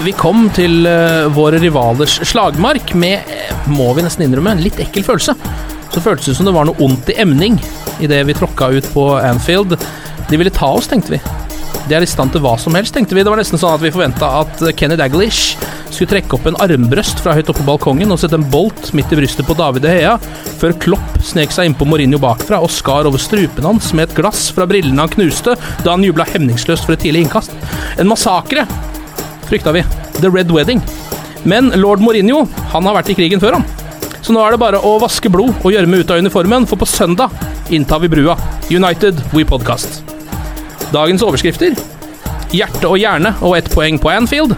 Vi kom til eh, våre rivalers slagmark med, eh, må vi nesten innrømme, en litt ekkel følelse. Så føltes det som det var noe ondt i emning idet vi tråkka ut på Anfield. De ville ta oss, tenkte vi. De er i stand til hva som helst, tenkte vi. Det var nesten sånn at vi forventa at Kenny Daglish skulle trekke opp en armbrøst fra høyt oppe på balkongen og sette en bolt midt i brystet på David Hea, før Klopp snek seg innpå Mourinho bakfra og skar over strupen hans med et glass fra brillene han knuste da han jubla hemningsløst for et tidlig innkast. En massakre frykta vi. The Red Wedding. Men lord Mourinho han har vært i krigen før, han. Så nå er det bare å vaske blod og gjørme ut av uniformen, for på søndag inntar vi brua. United We Podcast. Dagens overskrifter. Hjerte og hjerne og ett poeng på Anfield.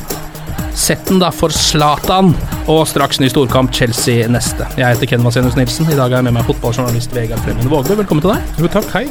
Sett den da for Zlatan. Og straks ny storkamp Chelsea neste. Jeg heter Ken Vasenius Nilsen. I dag er jeg med meg fotballjournalist Vegard Fremund Vågbe. Velkommen til deg. Jo, takk, hei.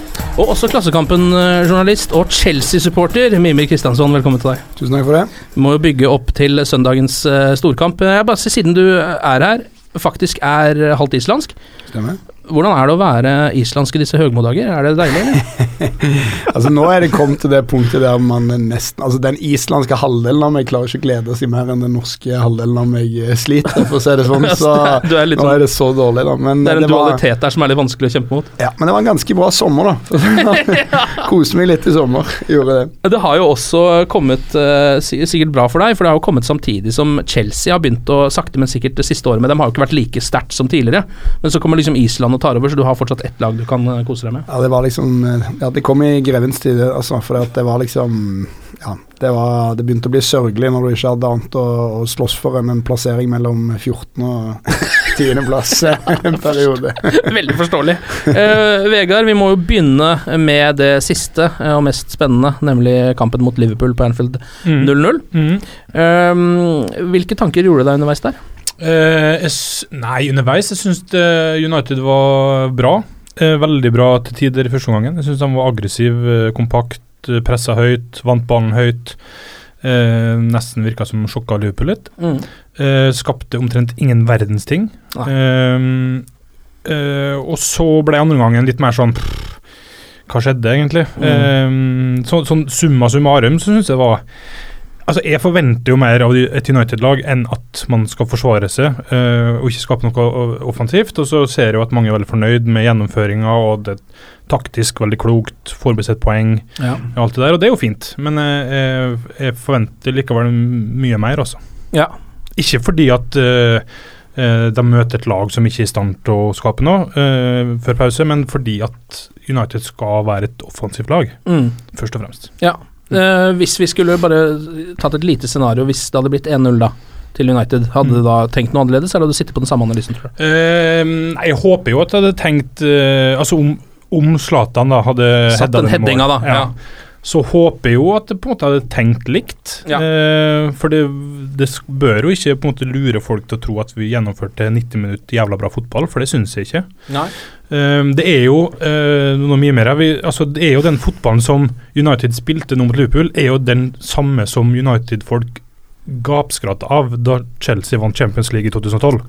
Og også Klassekampen-journalist og Chelsea-supporter Mimir Kristiansson. Velkommen til deg. Tusen takk for det. Vi må jo bygge opp til søndagens eh, storkamp. Jeg bare sier, Siden du er her, faktisk er halvt islandsk, Stemmer. Hvordan er det å være islandsk i disse høgmodager? Er det deilig, eller? Altså Nå er det kommet til det punktet der man nesten Altså Den islandske halvdelen av meg klarer ikke å glede seg mer enn den norske halvdelen av meg eh, sliter, for å si det sånn. Så er nå sånn- er det så dårlig, da. Men Det er en var, dualitet der som er litt vanskelig å kjempe mot. ja, men det var en ganske bra sommer, da. Koste meg litt i sommer. Gjorde det. Det har jo også kommet eh, sikkert bra for deg, for det har jo kommet samtidig som Chelsea har begynt å sakte, men sikkert det siste året med dem har jo ikke vært like sterkt som tidligere. Men så kommer liksom Island og tar over, så du har fortsatt ett lag du kan eh, kose deg med. Ja, det var liksom eh, Ja, det kom i grevens tid, altså. For det var liksom Ja, det, var, det begynte å bli sørgelig når du ikke hadde annet å, å slåss for enn en plassering mellom 14. og 10. plass en periode. Veldig forståelig. Uh, Vegard, vi må jo begynne med det siste og mest spennende, nemlig kampen mot Liverpool på Anfield 0-0. Eh, hvilke tanker gjorde du deg underveis der? Eh, nei, underveis jeg syns United var bra. Eh, veldig bra til tider i første omgang. Jeg syns de var aggressiv, eh, kompakt, eh, pressa høyt, vant ballen høyt. Eh, nesten virka som sjokka Liverpool litt. Eh, skapte omtrent ingen verdens ting. Eh, eh, og så ble andre gangen litt mer sånn pff, Hva skjedde, egentlig? Eh, så, sånn summa summarum så syns jeg det var Altså, Jeg forventer jo mer av et United-lag enn at man skal forsvare seg uh, og ikke skape noe offensivt. Og så ser jeg jo at mange er veldig fornøyd med gjennomføringa, og det taktisk veldig klokt, forbesett poeng, Ja. alt det der, og det er jo fint. Men uh, jeg, forventer likevel mye mer, altså. ja. Ikke fordi at uh, de møter et lag som ikke er i stand til å skape noe før pause, men fordi at United skal være et offensivt lag, Mm. først og fremst. Ja. Eh, hvis vi skulle bare tatt et lite scenario, hvis det hadde blitt 1-0 da til United, hadde Mm. du da tenkt noe annerledes, eller hadde du sittet på den samme analysen, tror du? Uh, nei, jeg håper jo at jeg hadde tenkt uh, Altså om, om Zlatan da hadde Satt den headinga, da. Ja. Så håper jeg jo at det på en måte hadde tenkt likt. Ja. Eh, for det, det bør jo ikke på en måte lure folk til å tro at vi gjennomførte 90 minutter jævla bra fotball, for det syns jeg ikke. Eh, det er jo eh, noe mye mer. Vi, altså, det er jo den fotballen som United spilte nå mot Liverpool, er jo den samme som United-folk gapskratt av da Chelsea vant Champions League i 2012.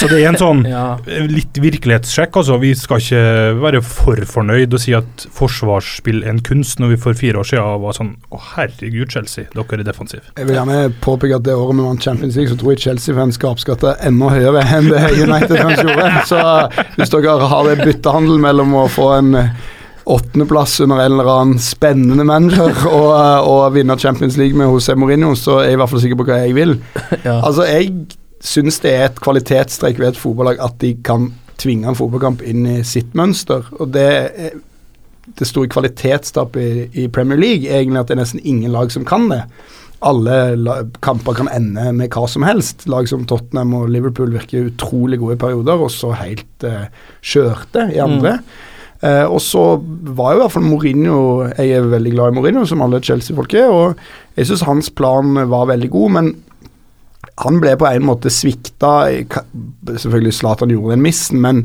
Så det er en sånn Ja. litt virkelighetssjekk, altså. Vi skal ikke være for fornøyd og si at forsvarsspill er en kunst, når vi for fire år siden var sånn Å, herregud, Chelsea, dere er defensive. Jeg vil gjerne påpeke at det året vi vant Champions League, så tror jeg Chelsea-fans gapskatter enda høyere enn det United-fans gjorde. Så hvis dere har det byttehandel mellom å få en åttendeplass under en eller annen spennende manager og, og vinne Champions League med José Mourinho, så er jeg i hvert fall sikker på hva jeg vil. Ja. Altså, jeg syns det er et kvalitetstrekk ved et fotballag at de kan tvinge en fotballkamp inn i sitt mønster. Og det, er- det store kvalitetstapet i, i Premier League er egentlig at det er nesten ingen lag som kan det. Alle kamper kan ende med hva som helst. Lag som Tottenham og Liverpool virker utrolig gode i perioder, og så helt eh, skjørte i andre. Eh, og så var jo i hvert fall Mourinho Jeg er veldig glad i Mourinho, som alle Chelsea-folk er, og jeg syns hans plan var veldig god, men han ble på en måte svikta. Selvfølgelig Zlatan gjorde den missen, men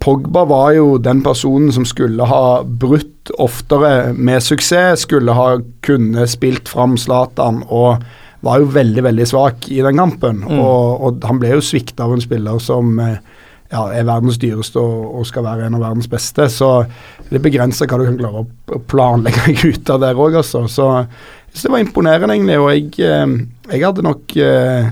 Pogba var jo den personen som skulle ha brutt oftere med suksess, skulle ha kunnet spilt fram Zlatan og var jo veldig, veldig svak i den kampen. Og, og han ble jo svikta av en spiller som eh, ja, er verdens dyreste og, og skal være en av verdens beste. Så det begrenser hva du kan klare å planlegge planlegge ut av der òg, altså. Så jeg det var imponerende, egentlig. Og jeg, eh, jeg hadde nok eh,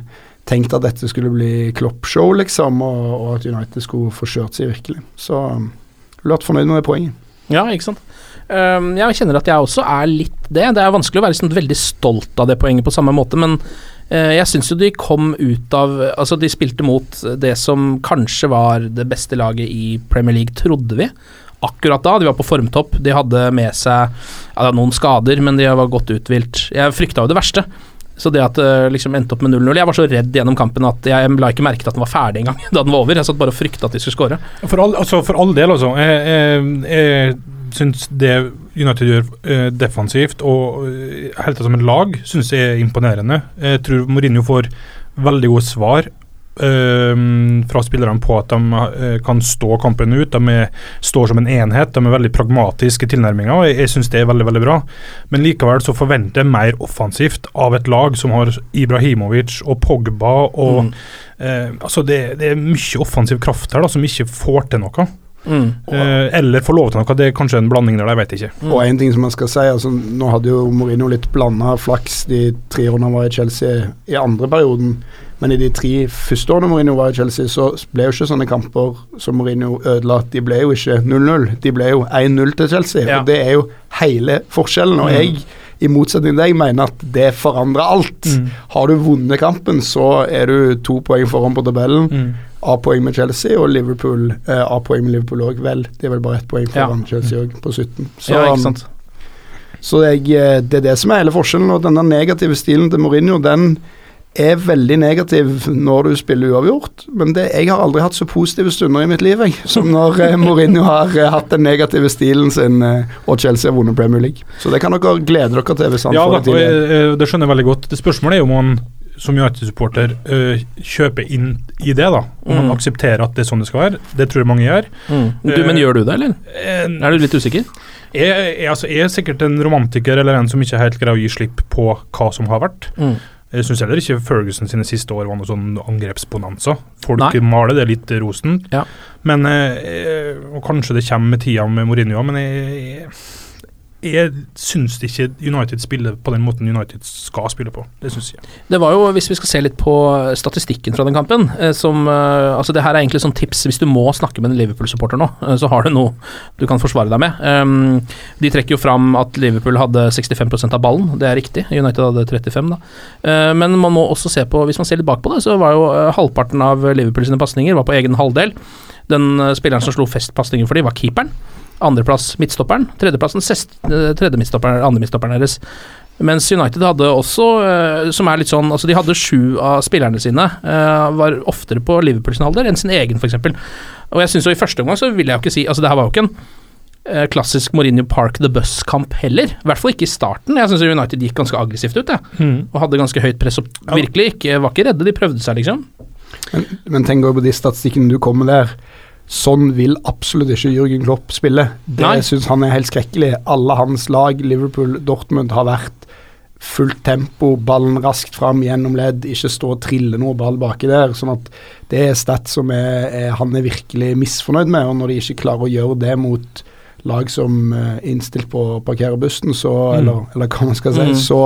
tenkt at dette skulle bli Klopp-show, liksom, og, og at United skulle få kjørt seg virkelig. Så jeg ble fornøyd med det poenget. Ja, ikke sant. Um, jeg kjenner at jeg også er litt det. Det er vanskelig å være sånn veldig stolt av det poenget på samme måte, men eh, jeg syns jo de kom ut av Altså, de spilte mot det som kanskje var det beste laget i Premier League, trodde vi. Akkurat da, de var på formtopp. De hadde med seg ja, noen skader, men de var godt uthvilt. Jeg frykta jo det verste. Så det at det liksom endte opp med 0-0 Jeg var så redd gjennom kampen at jeg la ikke merke til at den var ferdig engang da den var over. Jeg satt bare og frykta at de skulle skåre. For all, altså, for all del, altså. Jeg, jeg, jeg syns det United gjør eh, defensivt og uh, helt som en lag, syns jeg er imponerende. Jeg tror Mourinho får veldig gode svar eh, fra spillerne på at de eh, kan stå kampen ut. De er, står som en enhet. De er veldig pragmatiske i tilnærminga, og jeg, jeg syns det er veldig veldig bra. Men likevel så forventer jeg mer offensivt av et lag som har Ibrahimovic og Pogba og Mm. eh, Altså, det, det er mye offensiv kraft her da, som ikke får til noe. Mm. Eh, eller få lov til noe. Det er kanskje en blanding der, jeg vet ikke. Mm. Og en ting som man skal si, altså nå hadde jo Mourinho litt blanda flaks de tre årene han var i Chelsea i andre perioden, men i de tre første årene Mourinho var i Chelsea, så ble jo ikke sånne kamper som Mourinho ødela, de ble jo ikke 0-0, de ble jo 1-0 til Chelsea. Ja. Og det er jo hele forskjellen. Og Mm. jeg, i motsetning til deg, mener at det forandrer alt. Mm. Har du vunnet kampen, så er du to poeng foran på tabellen. Mm. A-poeng med Chelsea og Liverpool eh, A-poeng med Liverpool òg, vel. De er vel bare ett poeng foran Chelsea òg, på 17. Så, ja, ikke sant. så jeg, eh, det er det som er hele forskjellen. Og denne negative stilen til Mourinho, den er veldig negativ når du spiller uavgjort. Men det, jeg har aldri hatt så positive stunder i mitt liv jeg, som når eh, Mourinho har eh, hatt den negative stilen sin eh, og Chelsea har vunnet Premier League. Så det kan dere glede dere til hvis han Ja, får det til. eh, det skjønner jeg veldig godt. Det Spørsmålet er jo om han som United-supporter uh, kjøper inn i det. da Om man Mm. aksepterer at det er sånn det skal være. Det tror jeg mange gjør. Mm. Du, men gjør du det, eller? Eh, Er du litt usikker? Jeg, jeg, altså, jeg er sikkert en romantiker eller en som ikke helt greier å gi slipp på hva som har vært. Mm. Jeg syns heller ikke Ferguson sine siste år var noe sånn angrepsbonanza. Folk Nei. maler det litt rosen. Ja. Men, eh, og kanskje det kommer med tida med Mourinho, men jeg, jeg, jeg syns ikke United spiller på den måten United skal spille på. Det syns jeg. Det var jo, hvis vi skal se litt på statistikken fra den kampen eh, som, eh, altså Det her er egentlig sånn tips hvis du må snakke med en Liverpool-supporter nå, eh, så har du noe du kan forsvare deg med. Um, de trekker jo fram at Liverpool hadde 65% av ballen, det er riktig. United hadde 35 da. Eh, men man må også se på, hvis man ser litt bakpå det, så var jo eh, halvparten av Liverpool sine pasninger var på egen halvdel. Den eh, spilleren som slo fest pasninger for dem, var keeperen. Andreplass midtstopperen. Tredjeplassen sest- eh, tredje midtstopperen, andre midtstopperen deres. Mens United hadde også, eh, som er litt sånn Altså, de hadde sju av spillerne sine eh, var oftere på Liverpool sin halvdel enn sin egen, f.eks. Og jeg synes jo i første omgang så vil jeg jo ikke si Altså, det her var jo ikke en klassisk Mourinho Park the Bus-kamp heller. I hvert fall ikke i starten. Jeg syns United gikk ganske aggressivt ut, jeg. Mm. Og hadde ganske høyt press og virkelig ikke, var ikke redde. De prøvde seg, liksom. Men, men tenk også på de statistikkene du kom med der. Sånn vil absolutt ikke Jørgen Klopp spille. Det syns han er helt skrekkelig. Alle hans lag, Liverpool, Dortmund, har vært fullt tempo, ballen raskt fram gjennom ledd, ikke stå og trille noe ball baki der. sånn at det er stat som er, er, han er virkelig misfornøyd med. Og når de ikke klarer å gjøre det mot lag som eh, er innstilt på å parkere bussen, så, eller, eller hva man skal si, Mm. så,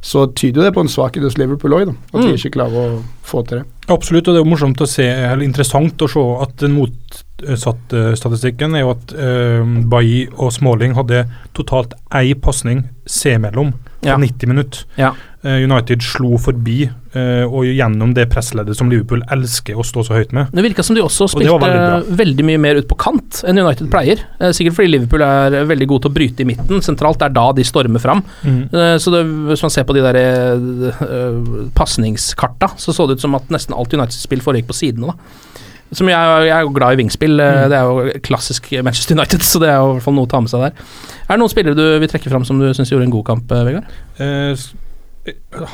så tyder det på en svakhet hos Liverpool òg, at Mm. de ikke klarer å få til det. Absolutt, og det er morsomt å se, eller interessant å se at den motsatte statistikken er jo at eh, Bailly og Smalling hadde totalt ei pasning seg imellom på Ja. 90 minutter. Ja. Eh, United slo forbi eh, og gjennom det pressleddet som Liverpool elsker å stå så høyt med. Det virka som de også spilte og veldig, veldig mye mer ut på kant enn United pleier. Uh, sikkert fordi Liverpool er veldig god til å bryte i midten. Sentralt er da de stormer fram. Eh, så det, hvis man ser på de der uh, pasningskarta, så så det ut som at nesten alt United-spill foregikk på sidene. da. Som jeg, jeg er jo glad i vingspill. Mm. Det er jo klassisk Manchester United, så det er jo i hvert fall noe å ta med seg der. Er det noen spillere du vil trekke fram som du syns gjorde en god kamp, Vegard? Eh,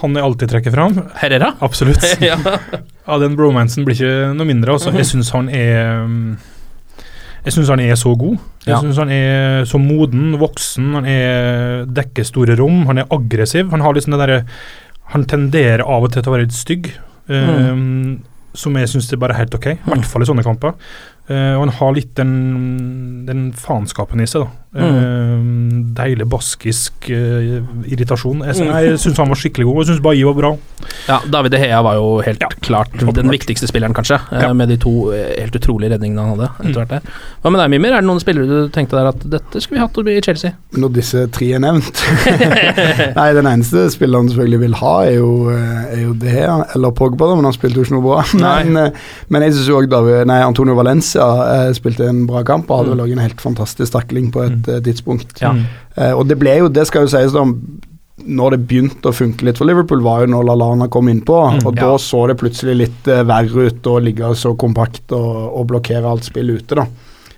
han er alltid trekker fram. Herrera? Absolutt. ja. Ja, den bromansen blir ikke noe mindre. Altså. Jeg syns han er mm, Jeg syns han er så god. Jeg Ja. syns han er så moden, voksen. Han er dekker store rom. Han er aggressiv. Han har liksom det derre Han tenderer av og til til å være litt stygg. eh, Som jeg syns er bare helt ok, i hvert fall i sånne kamper. Uh, og han har litt den, den faenskapen i seg, da. Eh, deilig baskisk uh, irritasjon. Jeg, Mm. jeg syns han var skikkelig god, og jeg syns Bailly var bra. Ja, David De Hea var jo helt Ja, klart den viktigste spilleren, kanskje, eh, Ja. med de to helt utrolige redningene han hadde. etter hvert der. Hva med deg, Mimir? Er det noen spillere du tenkte der at dette skulle vi hatt i Chelsea? Når disse tre er nevnt Nei, den eneste spilleren selvfølgelig vil ha, er jo, er jo De Hea, eller Pogba, da, men han spilte jo ikke noe bra. Nei. Men, men jeg syns òg Antonio Valencia spilte en bra kamp og hadde vel òg en helt fantastisk takling på et eh, tidspunkt. Ja. Mm. Eh, og det ble jo, det skal jo sies da når det begynte å funke litt for Liverpool, var jo når Lallana kom innpå. Mm, og da så det plutselig litt eh, verre ut å ligge så kompakt og, og blokkere alt spill ute, da.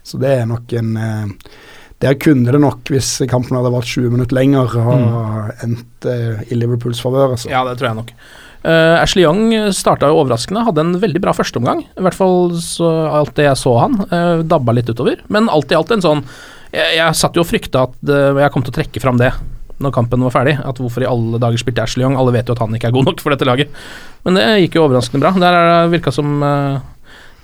Så det er nok en eh, Der kunne det nok, hvis kampen hadde vært 20 minutter lenger, ha endt eh, i Liverpools favør. Altså. Ja, det tror jeg nok. Uh, Ashley Young starta overraskende, hadde en veldig bra førsteomgang. I hvert fall så alt det jeg så han. Uh, dabba litt utover. Men alt i alt en sånn Jeg, jeg satt jo og frykta at det, jeg kom til å trekke fram det når kampen var ferdig. At hvorfor i alle dager spilte Ashley Young? Alle vet jo at han ikke er god nok for dette laget. Men det gikk jo overraskende bra. Der er virka som eh,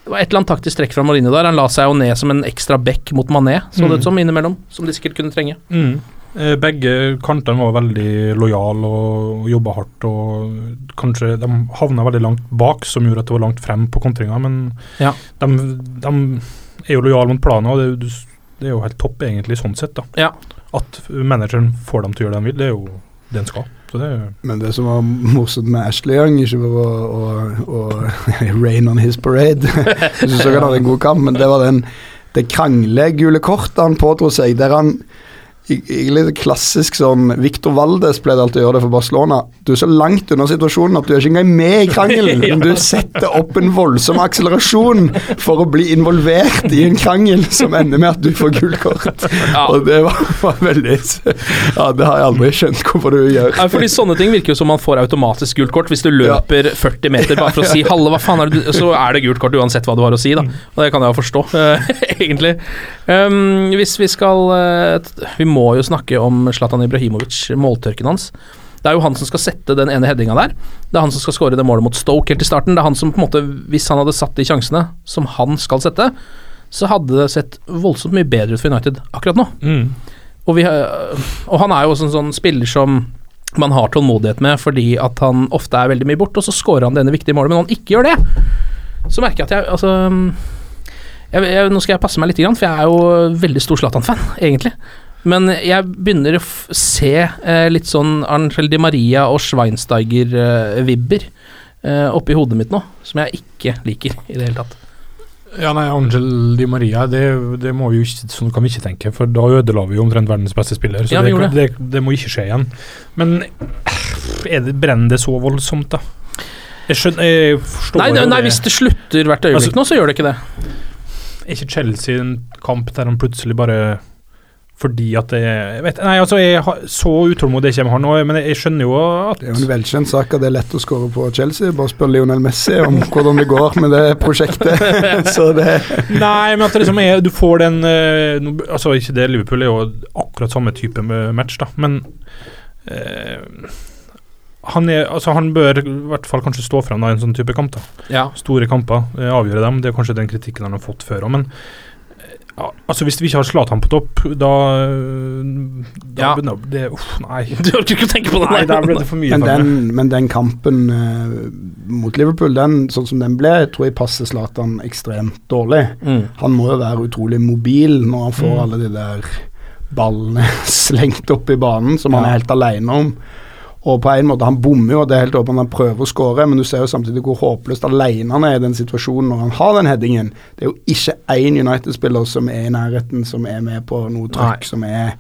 det var et eller annet taktisk trekk fra Mourinho der. Han la seg jo ned som en ekstra back mot Mané, så det ut som innimellom. Som de sikkert kunne trenge. Mm. Eh, Begge kantene var veldig lojale og jobba hardt. og Kanskje de havna veldig langt bak, som gjorde at det var langt frem på kontringa. Men Ja. de, de er jo lojale mot planen, og det, jo- det er jo helt topp, egentlig, sånn sett. da. Ja. At manageren får dem til å gjøre det han vil, det er jo det han skal. Så det er Men det som var morsomt med Ashley Young, ikke for å, å, å rain on his parade Jeg syns han hadde en god kamp, men det var den det krangle-gule kortet han pådro seg, der han litt klassisk sånn Victor Valdes pleide alltid å gjøre det for Barcelona. Du er så langt unna situasjonen at du er ikke engang med i krangelen, men du setter opp en voldsom akselerasjon for å bli involvert i en krangel som ender med at du får gult kort. Ja. Og det var, var veldig Ja, det har jeg aldri skjønt hvorfor du gjør. Ja, fordi sånne ting virker jo som man får automatisk gult kort hvis du løper 40 meter bare for å si 'halve, hva faen er det du Så er det gult kort uansett hva du har å si, da. Og det kan jeg jo forstå, eh, egentlig. Um, hvis vi skal eh, Vi må jo snakke om Zlatan Ibrahimovic, måltørken hans. Det er jo han som skal sette den ene headinga der. Det er han som skal skåre det målet mot Stoke helt i starten. Det er han som på en måte, hvis han hadde satt de sjansene som han skal sette, så hadde det sett voldsomt mye bedre ut for United akkurat nå. mm. Og, vi, og han er jo også en sånn spiller som man har tålmodighet med fordi at han ofte er veldig mye borte, og så scorer han det ene viktige målet, men når han ikke gjør det, så merker jeg at jeg Altså jeg, jeg, Nå skal jeg passe meg litt, for jeg er jo veldig stor Zlatan-fan, egentlig. Men jeg begynner å se eh, litt sånn Angel Di Maria og Schweinsteiger-vibber eh, oppi hodet mitt nå, som jeg ikke liker i det hele tatt. Ja, nei, Angel Di Maria, det, det må vi jo ikke, sånn kan vi ikke tenke, for da ødela vi jo omtrent verdens beste spiller. Så Ja, det, gjorde det, det må ikke skje igjen. Men eh, er det, brenner det så voldsomt, da? Jeg skjønner Jeg forstår Nei, nei, nei, hvis det slutter hvert øyeblikk Altså- nå, så gjør det ikke det. Er ikke Chelsea en kamp der han plutselig bare fordi at det jeg vet, Nei, altså, jeg har så utålmodig kommer han òg, men jeg, jeg skjønner jo at Det er jo en velkjent sak at det er lett å skåre på Chelsea. Bare spør Lionel Messi om hvordan det går med det prosjektet. Så det Nei, men at det liksom er Du får den uh, Altså, ikke det, Liverpool er jo akkurat samme type match, da, men uh, han, er, altså, han bør i hvert fall kanskje stå frem i en sånn type kamp. da Ja. Store kamper, eh, avgjøre dem. Det er kanskje den kritikken han har fått før òg, men ja, altså Hvis vi ikke har Zlatan på topp, da, da Ja. begynner det Uff, nei. Du orker ikke å tenke på det? Nei, der ble det for mye Men for den, men den kampen uh, mot Liverpool, den, sånn som den ble, tror jeg passer Zlatan ekstremt dårlig. Mm. Han må jo være utrolig mobil når han får Mm. alle de der ballene slengt opp i banen, som han er helt alene om. Og på en måte, Han bommer jo, det er helt åpent han prøver å skåre, men du ser jo samtidig hvor håpløst alene han er i den situasjonen når han har den headingen. Det er jo ikke én United-spiller som er i nærheten, som er med på noe trøkk, som er,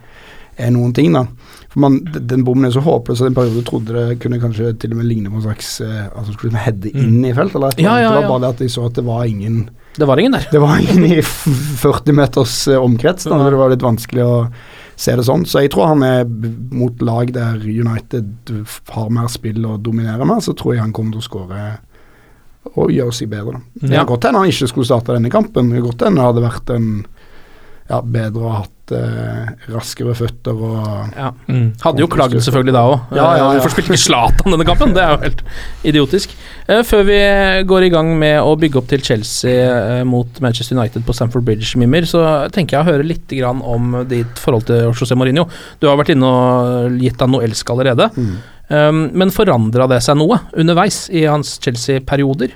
er noen ting, da. For man, Den bommen er så håpløs, og en periode trodde det kunne kanskje til og med ligne på en slags eh, Altså skulle liksom heade Mm. inn i felt, eller Ja, annet. ja, Det var bare det at de så at det var ingen Det var ingen der. det var ingen i 40 meters eh, omkrets, da, det var litt vanskelig å se det sånn. Så jeg tror han er mot lag der United har mer spill og dominerer mer, så tror jeg han kommer til å skåre og gjøre seg bedre. Da. Det kan godt hende han ikke skulle starte denne kampen. Det kan godt hende det hadde vært en ja, bedre å ha hatt eh, raskere føtter og Ja. Mm. Hadde jo klagd selvfølgelig da òg. Ja, ja, ja. Hvorfor spilte ikke Zlatan denne kampen? Det er jo helt idiotisk. Eh, før vi går i gang med å bygge opp til Chelsea eh, mot Manchester United på Stamford Bridge, Mimmer, så tenker jeg å høre litt grann om ditt forhold til José Mourinho. Du har vært inne og gitt han noe elsk allerede. Mm. Um, men forandra det seg noe underveis i hans Chelsea-perioder?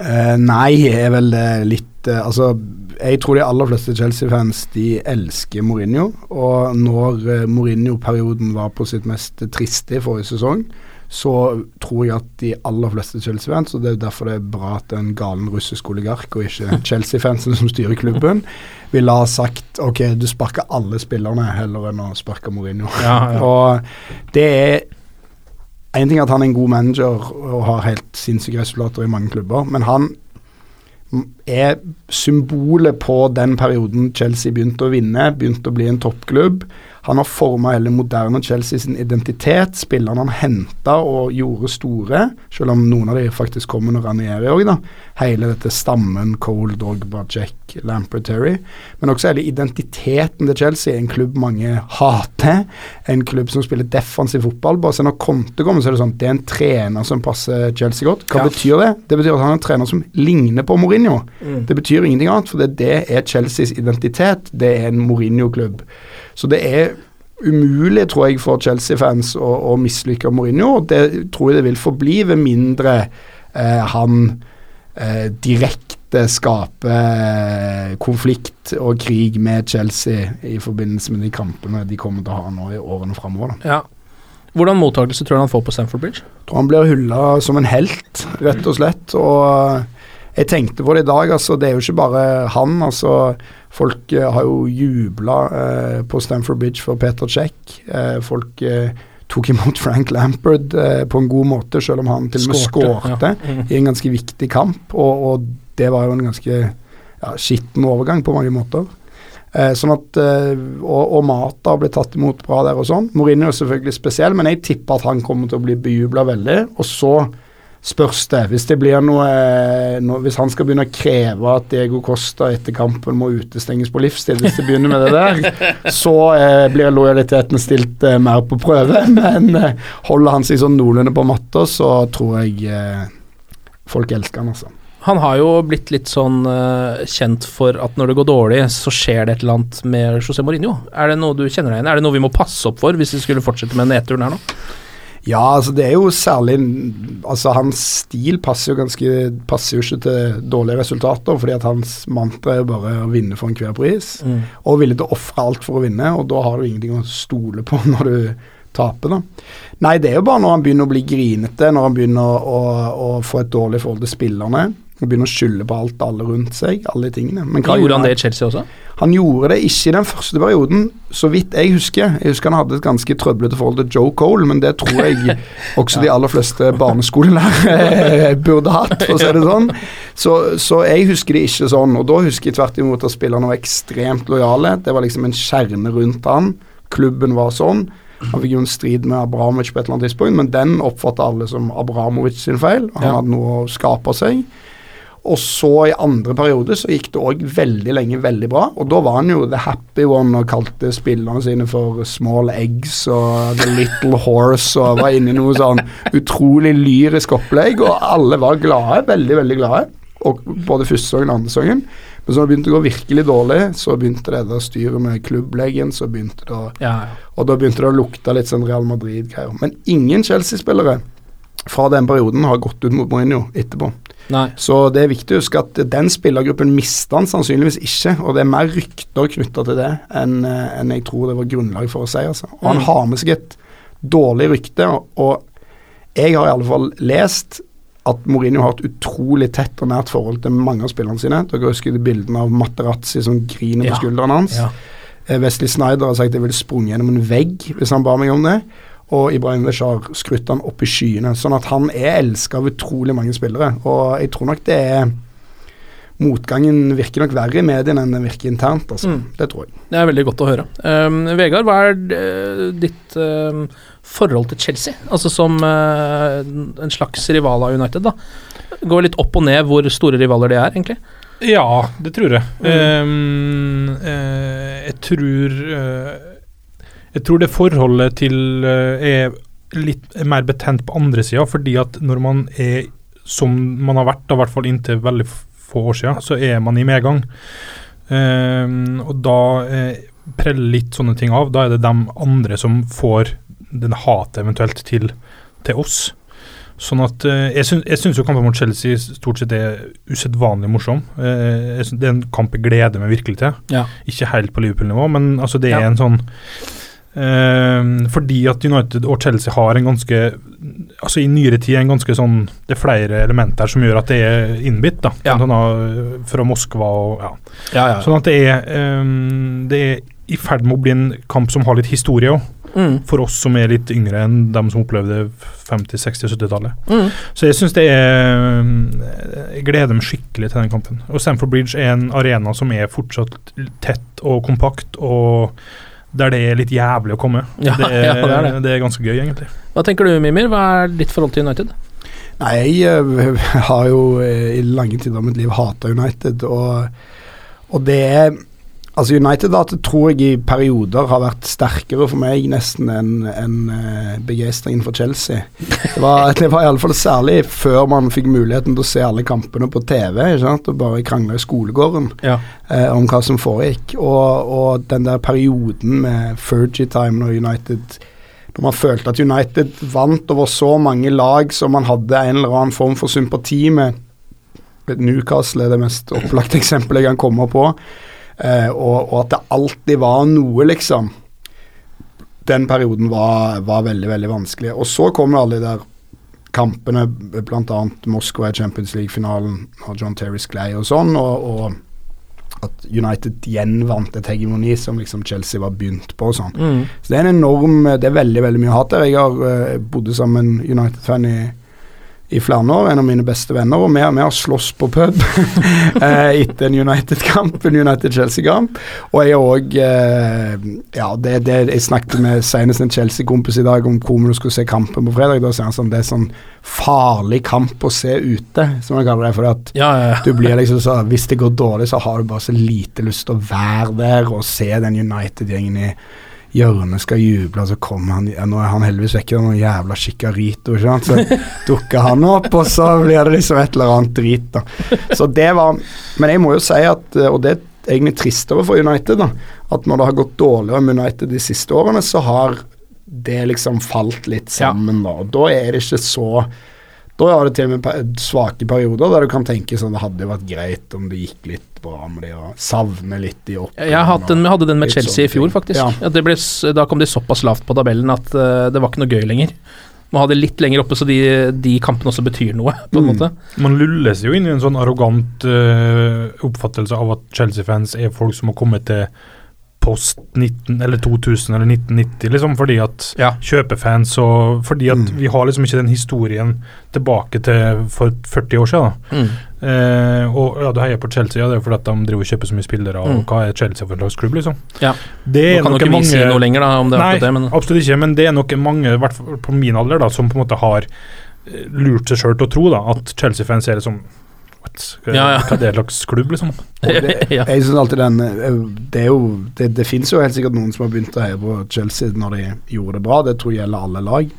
Eh, nei, er vel eh, litt uh, Altså, jeg tror de aller fleste Chelsea-fans de elsker Mourinho. Og når Mourinho-perioden var på sitt mest triste i forrige sesong, så tror jeg at de aller fleste Chelsea-fans, og det er derfor det er bra at en galen russisk oligark og ikke Chelsea-fansen som styrer klubben, ville ha sagt ok, du sparker alle spillerne heller enn å sparke Mourinho. Ja, ja. Og det er en ting er at han er en god manager og har helt sinnssyke resultater i mange klubber, men han er symbolet på den perioden Chelsea begynte å vinne, begynte å bli en toppklubb. Han har forma hele moderne Chelsea sin identitet. Spillerne han henta og gjorde store, selv om noen av de faktisk kom under Ranieri òg, da. Hele dette stammen Cole, Drogba, Jack, Lampert, Terry. Men også hele identiteten til Chelsea. En klubb mange hater. En klubb som spiller defensiv fotball. Bare se når Conte kommer, så er det sånn det er en trener som passer Chelsea godt. Hva Ja. betyr det? Det betyr at han er en trener som ligner på Mourinho. Det betyr ingenting annet, for det, det er Chelseas identitet. Det er en Mourinho-klubb. Så det er umulig, tror jeg, for Chelsea-fans å, å mislykke Mourinho. Det tror jeg det vil forbli, ved mindre eh, han eh, direkte skaper eh, konflikt og krig med Chelsea i forbindelse med de kampene de kommer til å ha nå i årene framover. Ja. Hvordan mottakelse tror du han får på Stamford Bridge? tror han blir hylla som en helt, rett og slett. Og jeg tenkte på det i dag, altså. Det er jo ikke bare han. altså Folk eh, har jo jubla eh, på Stamford Bridge for Peter Check. Eh, folk eh, tok imot Frank Lampard eh, på en god måte, selv om han til og med Skårte, ja. I en ganske viktig kamp. Og, og det var jo en ganske ja, skitten overgang på mange måter. Eh, sånn at, og, og Mata ble tatt imot bra der og sånn. Mourinho er selvfølgelig spesiell, men jeg tipper at han kommer til å bli bejubla veldig. Og så spørs det, hvis det blir noe, noe Hvis han skal begynne å kreve at Diego Costa etter kampen må utestenges på livstid, hvis det begynner med det der, så eh, blir lojaliteten stilt eh, mer på prøve. Men eh, holder han seg sånn noenlunde på matta, så tror jeg eh, folk elsker han, altså. Han har jo blitt litt sånn eh, kjent for at når det går dårlig, så skjer det et eller annet med José Mourinho. Er det noe du kjenner deg igjen? Er det noe vi må passe opp for hvis vi skulle fortsette med nedturen her nå? Ja, altså det er jo særlig Altså hans stil passer jo ganske Passer jo ikke til dårlige resultater, fordi at hans mantra er bare å vinne for enhver pris. Og villig til å ofre alt for å vinne, og da har du ingenting å stole på når du taper, da. Nei, det er jo bare når han begynner å bli grinete, når han begynner å, å, å få et dårlig forhold til spillerne. Og begynne å skylde på alt alle rundt seg. Alle de tingene. Men hva Gjorde han det i Chelsea også? Han gjorde det ikke i den første perioden, så vidt jeg husker. Jeg husker han hadde et ganske trøblete forhold til Joe Cole, men det tror jeg også de aller fleste barneskolelærere burde hatt, for å si det sånn. Så, så jeg husker det ikke sånn, og da husker jeg tvert imot at spillerne var ekstremt lojale. Det var liksom en kjerne rundt han. Klubben var sånn. Han fikk jo en strid med Abramovic på et eller annet tidspunkt, men den oppfatta alle som Abramovic sin feil. Han Ja. hadde noe å skape seg. Og så i andre periode så gikk det òg veldig lenge veldig bra. Og da var han jo the happy one og kalte spillerne sine for small eggs og the little horse og var inne i noe sånn utrolig lyrisk opplegg, og alle var glade, veldig, veldig glade. Og både første sangen og andre sangen. Men så det begynte å gå virkelig dårlig, så begynte det der styret med klubblegen, så begynte det å Ja, og da begynte det å lukte litt sånn Real Madrid-greier. Men ingen Chelsea-spillere fra den perioden har gått ut mot Mourinho etterpå. Nei. Så det er viktig å huske at den spillergruppen mista han sannsynligvis ikke, og det er mer rykter knytta til det enn eh, enn jeg tror det var grunnlag for å si. Altså. Og han Mm. har med seg et dårlig rykte, og, jeg har i alle fall lest at Mourinho har et utrolig tett og nært forhold til mange av spillerne sine. Dere husker de bildene av Materazzi som griner Ja. på skulderen hans. Ja. Eh, Wesley Snyder har sagt at jeg ville sprunget gjennom en vegg hvis han ba meg om det. Og Ibrahimovic har skrutt han opp i skyene. Sånn at han er elska av utrolig mange spillere. Og jeg tror nok det er Motgangen virker nok verre i mediene enn den virker internt, altså. Mm. Det tror jeg. Det er veldig godt å høre. Um, Vegard, hva er ditt um, forhold til Chelsea? Altså som uh, en slags rival av United, da. Går litt opp og ned hvor store rivaler de er, egentlig. Ja, det tror jeg. Mm. Um, uh, jeg tror eh, Jeg tror det forholdet til eh, er litt mer betent på andre sida, fordi at når man er som man har vært, da, i hvert fall inntil veldig få år siden, så er man i medgang. Um, og da eh, preller litt sånne ting av. Da er det de andre som får den hatet eventuelt til, til oss. Sånn at eh, Jeg syns, jeg syns jo kampen mot Chelsea stort sett er usedvanlig morsom. Eh, syns det er en kamp jeg gleder meg virkelig til. Ja. Ikke helt på Liverpool-nivå, men altså det er Ja. en sånn Fordi at United og Chelsea har en ganske Altså i nyere tid en ganske sånn Det er flere elementer som gjør at det er innbitt, da. Ja. Sånn, fra Moskva og ja. Ja, ja. Sånn at det er eh, Det er i ferd med å bli en kamp som har litt historie òg. Mm. For oss som er litt yngre enn dem som opplevde 50-, 60- og 70-tallet. Mm. Så jeg syns det er Jeg gleder meg skikkelig til den kampen. Og Stamford Bridge er en arena som er fortsatt tett og kompakt, og der det er litt jævlig å komme. Ja, det, er, ja, det er det. det er ganske gøy, egentlig. Hva tenker du, Mimir? Hva er ditt forhold til United? Nei, jeg har jo eh, i lange tider av mitt liv hata United, og, og det er Altså United da, tror jeg i perioder har vært sterkere for meg nesten enn en, uh, begeistringen for Chelsea. Det var, det var iallfall særlig før man fikk muligheten til å se alle kampene på TV og bare krangle i skolegården Ja. eh, om hva som foregikk. Og, og den der perioden med Fergie-time når United Når man følte at United vant over så mange lag som man hadde en eller annen form for sympati med. Newcastle er det mest opplagte eksempelet jeg kan komme på. Eh, og, og at det alltid var noe, liksom. Den perioden var, var veldig, veldig vanskelig. Og så kom alle de der kampene, bl.a. Moskva i Champions League-finalen, og John Terry sklei og sånn. og, og at United igjen vant et hegemoni som liksom Chelsea var begynt på. og sånn. Mm. Så det er en enorm Det er veldig veldig mye hat der. Jeg har uh, bodd sammen med en United-fan i, i flere år, en av mine beste venner, og vi, vi har slåss på pub eh, etter en United-kamp, en United-Chelsea-kamp. Og jeg òg Ja, det, det Jeg snakket med senest en Chelsea-kompis i dag om hvor vi skulle se kampen på fredag. Da sier han sånn Det er sånn farlig kamp å se ute, som han kaller det. For at Ja, ja, ja. du blir liksom så Hvis det går dårlig, så har du bare så lite lyst til å være der og se den United-gjengen i hjørnet skal juble, og så kommer han ja, Nå er han heldigvis vekke, noen jævla chicarito, ikke sant. Så dukker han opp, og så blir det liksom et eller annet drit, da. Så det var Men jeg må jo si at, og det er egentlig tristere for United, da, at når det har gått dårligere med United de siste årene, så har det liksom falt litt sammen, da. Og da er det ikke så da har det til og med svake perioder der du kan tenke sånn det hadde jo vært greit om det gikk litt bra med det, og savne litt i opp. Jeg hadde den, hadde den med Chelsea i fjor, faktisk. Ja. Ja, det ble, da kom de såpass lavt på tabellen at uh, det var ikke noe gøy lenger. Må ha det litt lenger oppe, så de, de kampene også betyr noe, på en Mm. måte. Man lulles jo inn i en sånn arrogant uh, oppfattelse av at Chelsea-fans er folk som har kommet til post 19 eller 2000 eller 1990, liksom, fordi at Ja. kjøpefans og Fordi at Mm. vi har liksom ikke den historien tilbake til for 40 år siden. Da. Mm. Eh, og ja, du heier på Chelsea, ja, det er jo fordi at de driver og kjøper så mye spillere, Mm. og hva er Chelsea for en slags klubb, liksom? Ja. Det Nå er kan jo nok ikke vi si noe lenger da, om det Nei, det, men absolutt ikke, men det er nok mange, i hvert fall på min alder, da, som på en måte har eh, lurt seg sjøl til å tro da, at Chelsea-fans er liksom What? Hva, Ja, ja. hva er det slags klubb, liksom? Det. Jeg synes alltid den eh, Det er jo Det, det finnes jo helt sikkert noen som har begynt å heie på Chelsea når de gjorde det bra. Det tror jeg gjelder alle lag.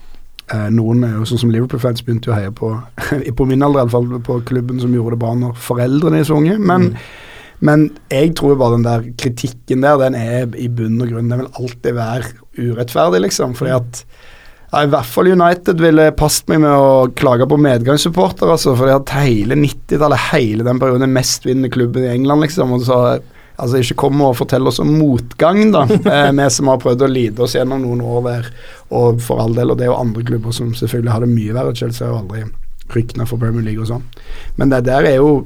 Eh, noen, er jo sånn som Liverpool-fans, begynte jo å heie på På min alder, i alle fall, på klubben som gjorde det bra når foreldrene er så unge. Men, men jeg tror bare den der kritikken der, den er i bunn og grunn Den vil alltid være urettferdig, liksom. Fordi at ja, I hvert fall United ville passet meg med å klage på medgangssupporter, altså, fordi at hele 90-tallet, hele den perioden, mest mestvinnende klubben i England, liksom. Og så Altså, ikke kom og fortell oss om motgang, da. Eh, vi som har prøvd å lide oss gjennom noen år der, og for all del, og det er jo andre klubber som selvfølgelig har det mye verre. Chelsea har jo aldri rykna for Premier League og sånn. Men det der er jo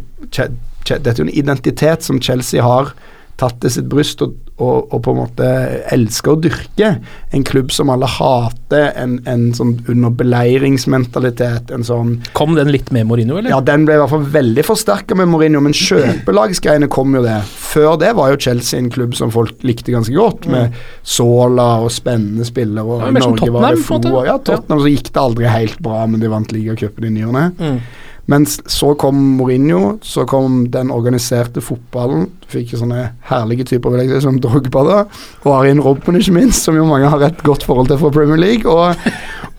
Dette er jo en identitet som Chelsea har tatt til sitt bryst og, og, og på en måte elsker å dyrke. En klubb som alle hater, en, en sånn underbeleiringsmentalitet, en sånn Kom den litt med Mourinho, eller? ja, den ble i hvert fall veldig forsterka med Mourinho, men kjøpelagsgreiene kom jo det. Før det var jo Chelsea en klubb som folk likte ganske godt, med Sola og spennende spillere. Og Ja, Norge var det få. Ja, Tottenham så gikk det aldri helt bra, men de vant ligacupen i ny og ne. Mm. Mens så kom Mourinho, så kom den organiserte fotballen. Du fikk jo sånne herlige typer vil jeg si, som Drogba da, og Arin Robben ikke minst, som jo mange har et godt forhold til fra Premier League. Og,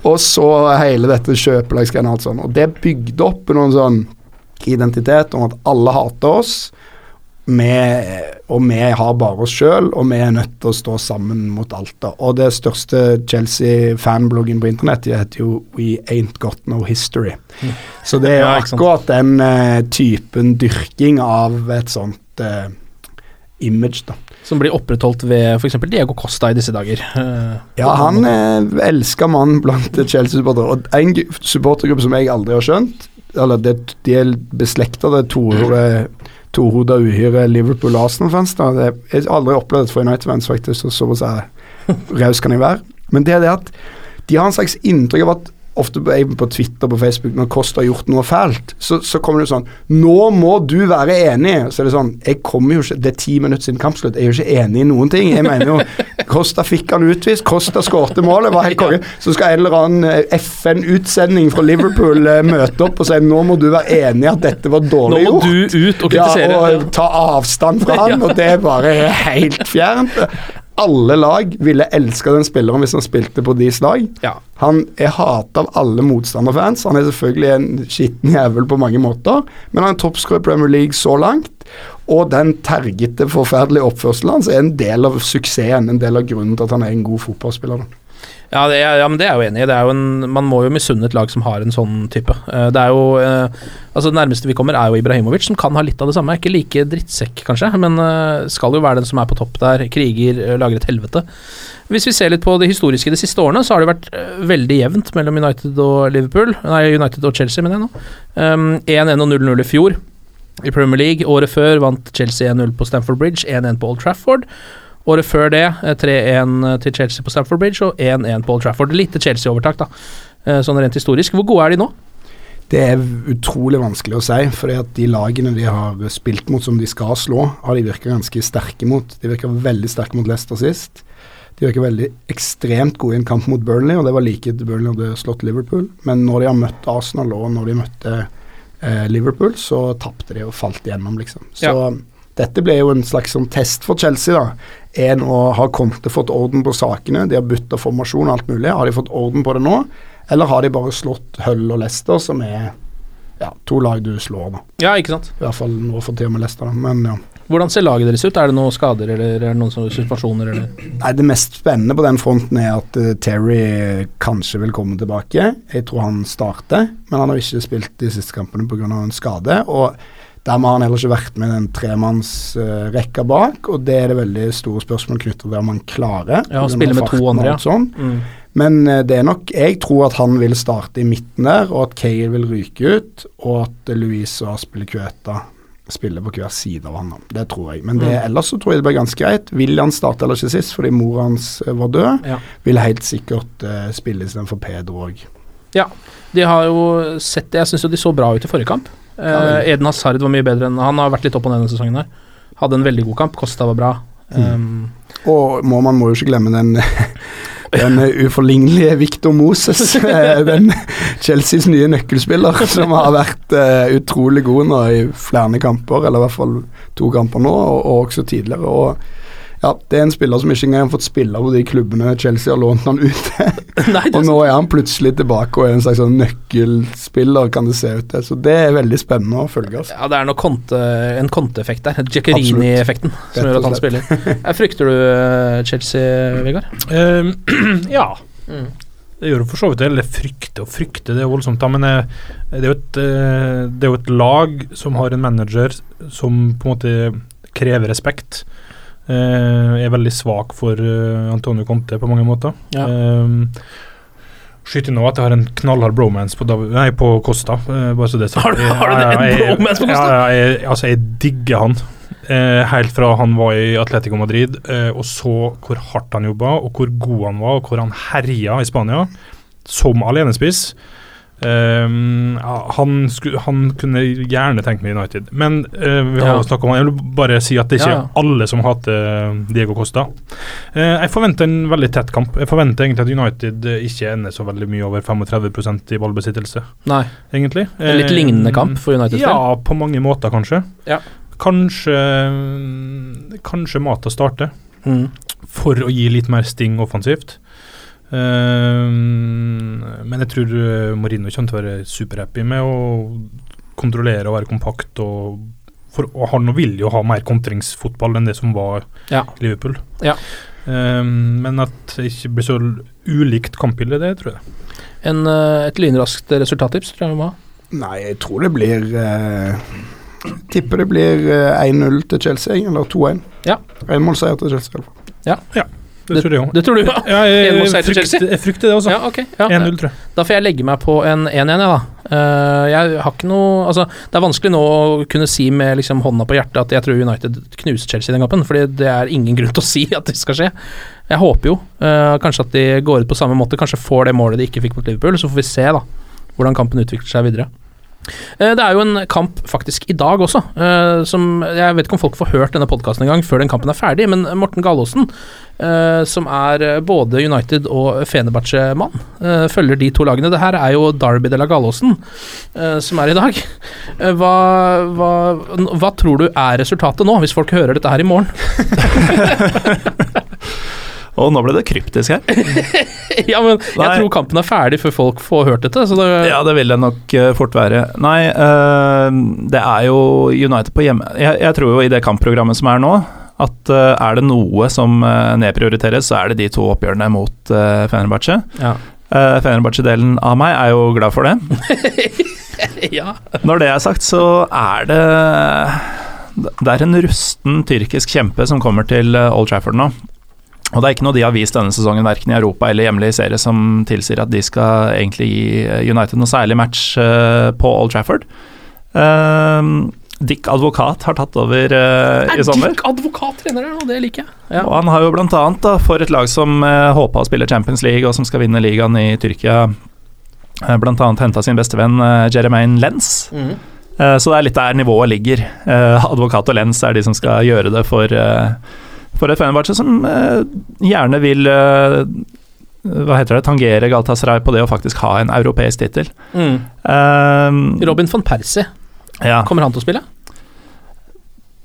og så hele dette kjøpelagsgreiene og alt sånt. Og det bygde opp noen sånn identitet om at alle hater oss. Vi, og vi har bare oss sjøl, og vi er nødt til å stå sammen mot alt. da. Og det største Chelsea-fanbloggen på internett heter jo We Ain't Got No History. Så det er jo akkurat den uh, typen dyrking av et sånt uh, image, da. Som blir opprettholdt ved f.eks. Diego Costa i disse dager. Uh, Ja, han er elska mann blant Chelsea-supportere. Og en supportergruppe som jeg aldri har skjønt, eller det, de er beslekta, det tohodet tohoda uhyre Liverpool-Arsenal-fans. Jeg har aldri opplevd det for United-fans, faktisk, så såpass raus kan jeg være. Men det er det at de har en slags inntrykk av at ofte på, Twitter på Facebook når Kosta har gjort noe fælt, så, så kommer det sånn 'Nå må du være enig!' Så er det sånn Jeg kommer jo ikke Det er ti minutter siden kampslutt. Jeg er jo ikke enig i noen ting. Jeg mener jo Kosta fikk han utvist. Kosta skårte målet. Var helt konge. Så skal en eller annen eh, FN-utsending fra Liverpool eh, møte opp og si 'Nå må du være enig i at dette var dårlig gjort. Nå må gjort'. du ut og kritisere. Ja, og ta avstand fra han, og det er bare helt fjernt. Alle lag ville elska den spilleren hvis han spilte på deres lag. Ja. Han er hata av alle motstanderfans. Han er selvfølgelig en skitten jævel på mange måter, men han er toppskårer i Premier League så langt. Og den tergete, forferdelige oppførselen hans er en del av suksessen, en del av grunnen til at han er en god fotballspiller. da. Ja, det ja, men det er jeg jo enig i. Det er jo en, man må jo misunne et lag som har en sånn type. Eh, det er jo eh, Altså Det nærmeste vi kommer, er jo Ibrahimovic, som kan ha litt av det samme. Ikke like drittsekk, kanskje, men eh, skal jo være den som er på topp der. Kriger, lager et helvete. Hvis vi ser litt på det historiske de siste årene, så har det vært veldig jevnt mellom United og Liverpool. Nei, United og Chelsea, mener jeg nå. Um, 1-1 og 0-0 i fjor i Premier League. Året før vant Chelsea 1-0 på Stamford Bridge, 1-1 på Old Trafford. Året før det eh, 3-1 til Chelsea på Stamford Bridge og 1-1 på Old Trafford. Lite Chelsea-overtak, da, eh, sånn rent historisk. Hvor gode er de nå? Det er utrolig vanskelig å si, fordi de lagene de har spilt mot som de skal slå, har de virka ganske sterke mot. De virka veldig sterke mot Leicester sist. De virka veldig ekstremt gode i en kamp mot Burnley, og det var like etter Burnley hadde slått Liverpool. Men når de har møtt Arsenal og når de møtte eh, Liverpool, så tapte de og falt igjennom, liksom. Så dette ble jo en slags sånn test for Chelsea, da. En og har kommet fått orden på sakene, de har bytta formasjon og alt mulig. Har de fått orden på det nå, eller har de bare slått Hull og Leicester, som er ja, to lag du slår, da. Ja, ikke sant. I hvert fall nå for tida med Leicester. Men ja. Hvordan ser laget deres ut? Er det noen skader eller er det noen situasjoner? Eller? Nei, Det mest spennende på den fronten er at uh, Terry kanskje vil komme tilbake. Jeg tror han starter, men han har ikke spilt de siste kampene pga. en skade. og Dermed har han heller ikke vært med den tremannsrekka bak, og det er det veldig store spørsmål knyttet til om han klarer. Ja, å spille med to andre, ja. Sånn. Mm. Men uh, det er nok Jeg tror at han vil starte i midten der, og at Cale vil ryke ut, og at uh, Louise og Aspilicueta spiller på hver side av han. Det tror jeg. Men det, Mm. ellers så tror jeg det blir ganske greit. Vil han starte eller ikke sist fordi mor hans eh, var død, Ja. vil helt sikkert uh, spille istedenfor Pedro òg. De har jo sett det. Jeg syns jo de så bra ut i forrige kamp. Eh. Eden Hazard var mye bedre enn Han har vært litt opp og ned denne sesongen her. Hadde en veldig god kamp. Kosta var bra. Mm. Um, Og må, man må jo ikke glemme den den eh, uforlignelige Victor Moses, eh, den Chelseas nye nøkkelspiller, som har vært uh, utrolig god nå i flere kamper, eller i hvert fall to kamper nå, og, og også tidligere. og ja, Det er en spiller som ikke engang har fått spille på de klubbene Chelsea har lånt han ut til. Og nå er han plutselig tilbake og er en slags sånn nøkkelspiller, kan det se ut til. Så det er veldig spennende å følge. Altså. ja, det er noe konte, en konteeffekt der. jaccarini-effekten som gjør at han spiller. Jeg frykter du eh, Chelsea, Vegard? Uh, ja. Mm. Det gjør jo for så vidt det. Eller frykte og frykte, det er voldsomt. Da, men eh, det er, jo et, eh, det er jo et lag som har en manager som på en måte krever respekt. Eh, er veldig svak for uh, Antonio Conte på mange måter. Ja. Eh, Skyter nå at jeg har en knallhard bromance på, Dav nei, på Costa. bare så det sagt. Har du- har du ja, jeg- Bromance på Costa? Ja, jeg, altså, jeg digger han. Eh, helt fra han var i Atletico Madrid eh, og så hvor hardt han jobba, og hvor god han var, og hvor han herja i Spania som alenespiss. Ja, han, skulle, han kunne gjerne tenkt meg United, men uh, vi har Ja. om. Jeg vil bare si at det er ikke Ja, ja. alle som hater Diego Costa. Uh, jeg forventer en veldig tett kamp. Jeg forventer egentlig at United eh, ikke ender så veldig mye over 35% i ballbesittelse, Nei. egentlig. En litt Eh, lignende kamp for United del. Ja, på mange måter, kanskje. Ja. Kanskje Kanskje Mata starter, Mm. for å gi litt mer sting offensivt. Eh, men jeg tror Marino Mourinho kommer til å være superhappy med å kontrollere og være kompakt. Og, for, og han vil jo ha mer kontringsfotball enn det som var Ja. Liverpool. Ja. Um, men at det ikke blir så ulikt kampbilde, det tror jeg. En, eh, et lynraskt resultattips tror jeg vi må ha. Nei, jeg tror det blir eh, Tipper det blir eh, 1-0 til Chelsea, eller 2-1. Ja. Enmålseier til Chelsea. i hvert fall. Det, tror jeg òg. Det tror du, ja? Ja, jeg, jeg, frykter, jeg frykter det også. Ja, okay. Ja. 1-0, tror jeg. Da får jeg legge meg på en 1-1, jeg, da. Eh, jeg har ikke noe Altså, det er vanskelig nå å kunne si med liksom hånda på hjertet at jeg tror United knuser Chelsea i den kampen, fordi det er ingen grunn til å si at det skal skje. Jeg håper jo uh, kanskje at de går ut på samme måte, kanskje får det målet de ikke fikk mot Liverpool, så får vi se da hvordan kampen utvikler seg videre. Eh, Det er jo en kamp faktisk i dag også, eh, som Jeg vet ikke om folk får hørt denne podkasten en gang før den kampen er ferdig, men Morten Galaasen, eh, som er både United og Fenerbahçe-mann, eh, følger de to lagene. Det her er jo Derby de la Galaasen som er i dag. Hva, hva, hva tror du er resultatet nå, hvis folk hører dette her i morgen? Og nå ble det kryptisk her. ja, men Jeg Nei. tror kampen er ferdig før folk får hørt dette. Så det, Ja, det vil det nok eh, fort være. Nei, uh, det er jo United på hjemme... Jeg, jeg tror jo i det kampprogrammet som er nå, at uh, er det noe som uh, nedprioriteres, så er det de to oppgjørene mot uh, Fenerbahçe. ja. Uh, Fenerbahçe-delen av meg er jo glad for det. ja. Når det er sagt, så er det Det er en rusten tyrkisk kjempe som kommer til Old Trafford nå. Og det er ikke noe de har vist denne sesongen, verken i Europa eller hjemlig serie, som tilsier at de skal egentlig gi eh, United noe særlig match eh, på Old Trafford. Uh, Dick Advokat har tatt over uh, i Er sommer. Dick advokat trener her, nå? Det liker jeg. Ja. Og han har jo blant annet, da, for et lag som uh, håpa å spille Champions League, og som skal vinne ligaen i Tyrkia, uh, blant annet henta sin beste venn uh, Jeremaine Lenz. Mm. Uh, så det er litt der nivået ligger. Advokat og Lenz er de som skal gjøre det for, eh, for et Fenerbahçe som eh, gjerne vil eh, hva heter det, tangere Galatasaray på det å faktisk ha en europeisk tittel. Mm. Eh, Robin van Persie, ja, kommer han til å spille?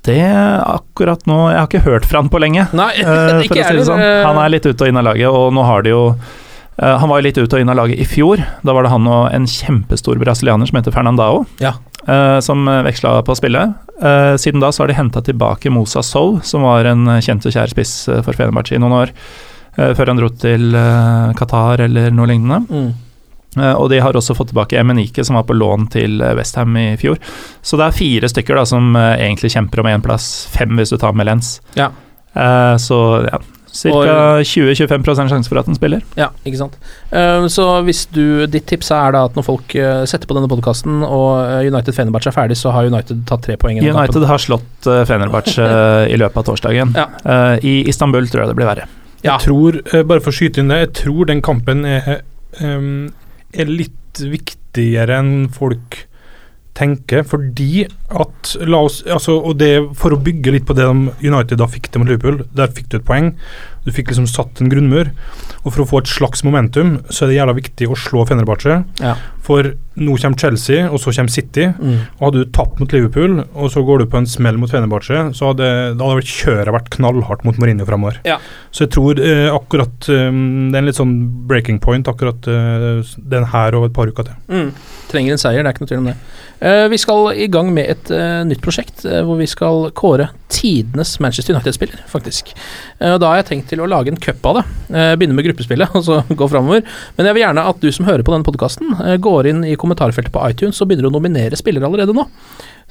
det akkurat nå Jeg har ikke hørt fra han på lenge. Nei, uh, si sånn. Han er litt ute og inn av laget, og nå har de jo uh, Han var jo litt ute og inn av laget i fjor. Da var det han og en kjempestor brasilianer som heter Fernandao, Ja. Eh, som veksla på å spille. Eh, siden da så har de henta tilbake Mosa Sow, som var en kjent og kjær spiss eh, for Fenerbahçe i noen år, før han dro til Qatar eller noe lignende. Mm. Og de har også fått tilbake Emenike, som var på lån til Westham i fjor. Så det er fire stykker da som egentlig kjemper om én plass, fem hvis du tar med Lens. Ja. Så ja, Ca. 20-25 sjanse for at den spiller. Ja, ikke sant. Eh, så hvis du Ditt tips er da at når folk eh, setter på denne podkasten og eh, United Fenerbahçe er ferdig, så har United tatt tre poeng i den United kampen. har slått uh, Fenerbahçe eh, i løpet av torsdagen. Ja. Eh, I Istanbul tror jeg det blir verre. Ja. Jeg tror, bare for å skyte inn det, jeg tror den kampen er, ehm, er litt viktigere enn folk tenker, fordi at La oss altså, Og det for å bygge litt på det de United da fikk til mot Liverpool, der fikk du et poeng. Du fikk liksom satt en grunnmur. Og for å få et slags momentum, så er det jævla viktig å slå Fenerbahçe. Ja. For nå kommer Chelsea, og så kommer City. Mm. Og hadde du tapt mot Liverpool, og så går du på en smell mot Fenerbahçe, så hadde, da hadde vel kjøret vært knallhardt mot Mourinho framover. Ja. Så jeg tror eh, akkurat eh, Det er en litt sånn breaking point, akkurat eh, den her og et par uker til. Mm. Trenger en seier, det er ikke noe tvil om det. Uh, vi skal i gang med et uh, nytt prosjekt uh, hvor vi skal kåre tidenes Manchester United-spiller, faktisk. Da har jeg tenkt til å lage en cup av det. Eh, begynne med gruppespillet, og så gå framover. Men jeg vil gjerne at du som hører på denne podkasten, går inn i kommentarfeltet på iTunes og begynner å nominere spillere allerede nå.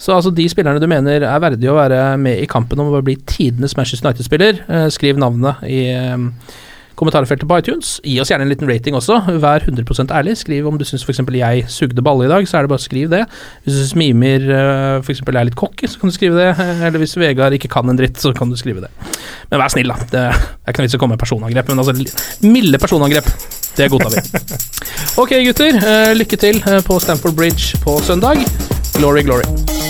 Så altså de spillerne du mener er verdige å være med i kampen om å bli tidenes Manchester United-spiller, eh, skriv navnet i eh, kommentarfeltet på iTunes. Gi oss gjerne en liten rating også. Vær 100% ærlig. Skriv om du syns f.eks. jeg sugde balle i dag, så er det bare å skrive det. Hvis du syns Mimir eh, f.eks. er litt cocky, så kan du skrive det. Eller hvis Vegard ikke kan en dritt, så kan du skrive det. Men vær snill, da. Det er ikke noe vits i å komme med personangrep, men altså milde personangrep. Det godtar vi. Ok, gutter. eh, Lykke til eh, på Stamford Bridge på søndag. Glory, glory.